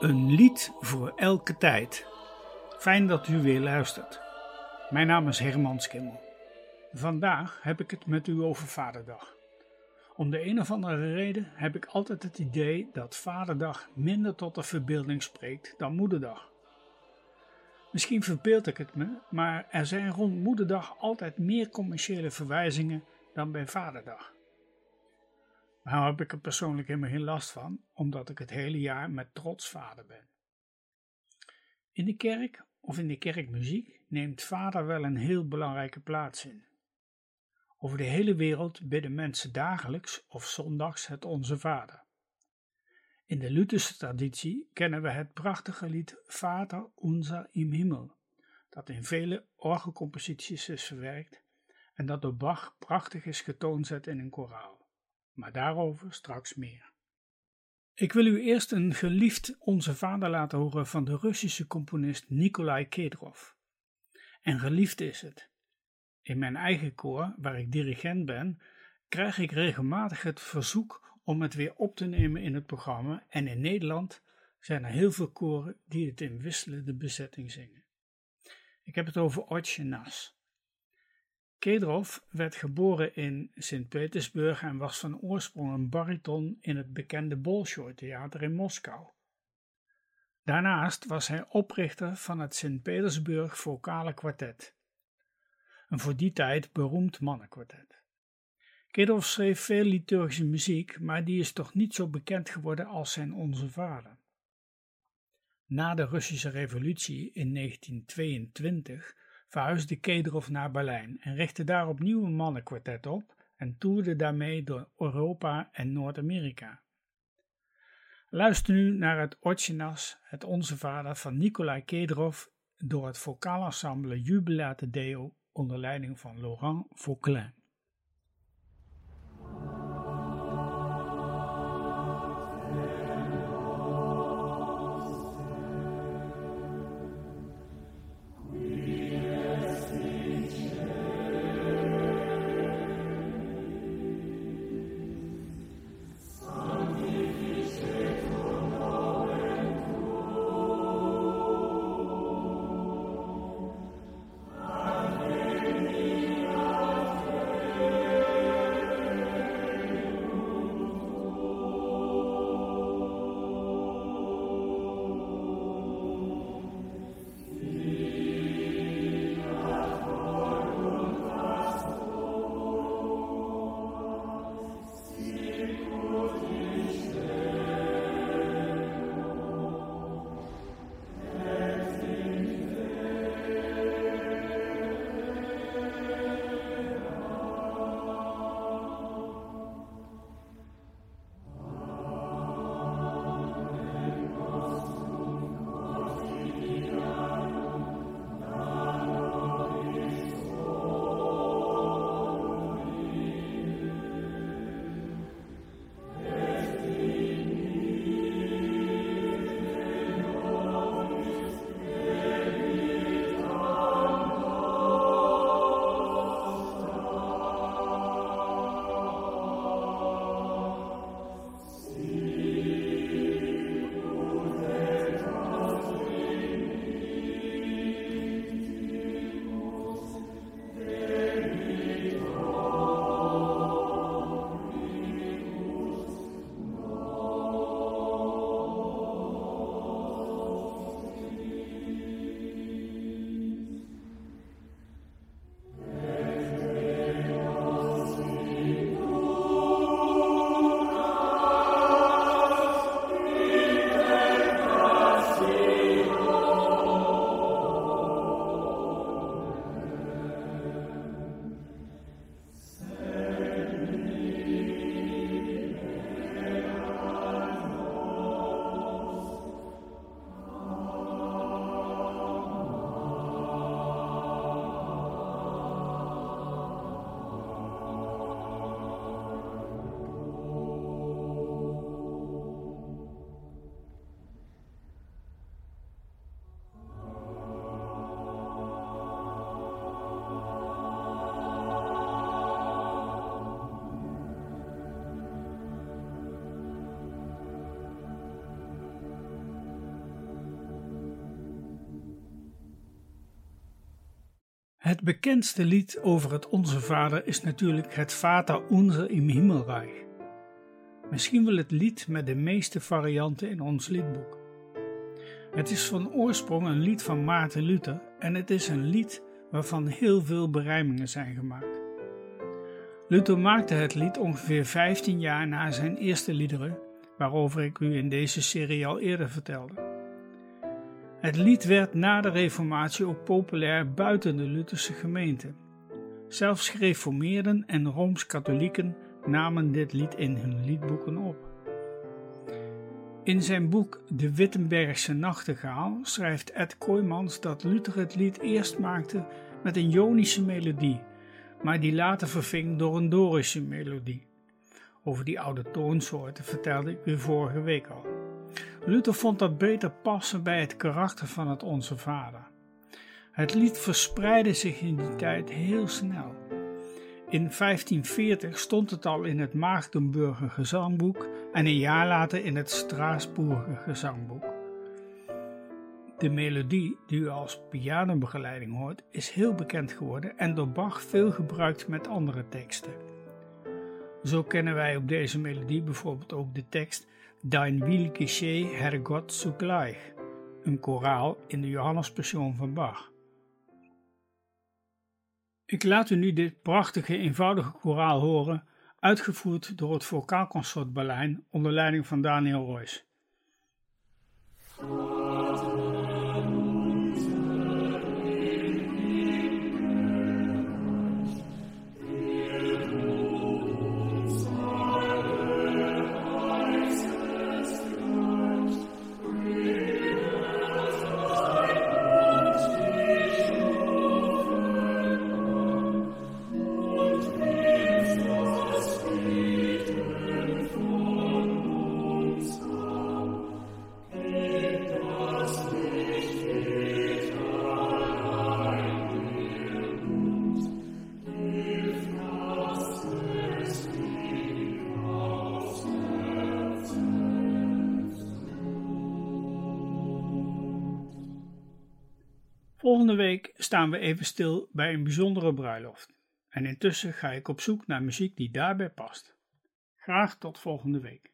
Een lied voor elke tijd. Fijn dat u weer luistert. Mijn naam is Herman Skimmel. Vandaag heb ik het met u over Vaderdag. Om de een of andere reden heb ik altijd het idee dat Vaderdag minder tot de verbeelding spreekt dan Moederdag. Misschien verbeeld ik het me, maar er zijn rond Moederdag altijd meer commerciële verwijzingen dan bij Vaderdag. Nou heb ik er persoonlijk helemaal geen last van, omdat ik het hele jaar met trots vader ben. In de kerk of in de kerkmuziek neemt vader wel een heel belangrijke plaats in. Over de hele wereld bidden mensen dagelijks of zondags het Onze Vader. In de Lutherse traditie kennen we het prachtige lied Vater unser im Himmel, dat in vele orgelcomposities is verwerkt en dat door Bach prachtig is getoonzet in een koraal maar daarover straks meer. Ik wil u eerst een geliefd Onze Vader laten horen van de Russische componist Nikolai Kedrov. En geliefd is het. In mijn eigen koor, waar ik dirigent ben, krijg ik regelmatig het verzoek om het weer op te nemen in het programma en in Nederland zijn er heel veel koren die het in wisselende bezetting zingen. Ik heb het over Otje Nas. Kedrov werd geboren in Sint-Petersburg en was van oorsprong een bariton in het bekende Bolshoi-theater in Moskou. Daarnaast was hij oprichter van het Sint-Petersburg Vocale Quartet, een voor die tijd beroemd mannenkwartet. Kedrov schreef veel liturgische muziek, maar die is toch niet zo bekend geworden als zijn Onze Vader. Na de Russische revolutie in 1922 verhuisde Kedrov naar Berlijn en richtte daar opnieuw een mannenkwartet op en toerde daarmee door Europa en Noord-Amerika. Luister nu naar het Otjenas, het Onze Vader van Nikolai Kedrov door het vocaalensemble Jubilate Deo onder leiding van Laurent Vauquelin. Het bekendste lied over het Onze Vader is natuurlijk het Vater Unser im Himmelreich. Misschien wel het lied met de meeste varianten in ons liedboek. Het is van oorsprong een lied van Maarten Luther en het is een lied waarvan heel veel berijmingen zijn gemaakt. Luther maakte het lied ongeveer 15 jaar na zijn eerste liederen, waarover ik u in deze serie al eerder vertelde. Het lied werd na de Reformatie ook populair buiten de Lutherse gemeente. Zelfs gereformeerden en rooms-katholieken namen dit lied in hun liedboeken op. In zijn boek De Wittenbergse Nachtegaal schrijft Ed Kooijmans dat Luther het lied eerst maakte met een Jonische melodie, maar die later verving door een Dorische melodie. Over die oude toonsoorten vertelde ik u vorige week al. Luther vond dat beter passen bij het karakter van het Onze Vader. Het lied verspreidde zich in die tijd heel snel. In 1540 stond het al in het Maagdenburger gezangboek en een jaar later in het Straatsburger gezangboek. De melodie die u als pianobegeleiding hoort is heel bekend geworden en door Bach veel gebruikt met andere teksten. Zo kennen wij op deze melodie bijvoorbeeld ook de tekst Dein Will geschehe, Herrgott zugleich, een koraal in de Johannespassion van Bach. Ik laat u nu dit prachtige, eenvoudige koraal horen, uitgevoerd door het Vocaalconsort Berlijn onder leiding van Daniel Royce. Volgende week staan we even stil bij een bijzondere bruiloft. En intussen ga ik op zoek naar muziek die daarbij past. Graag tot volgende week.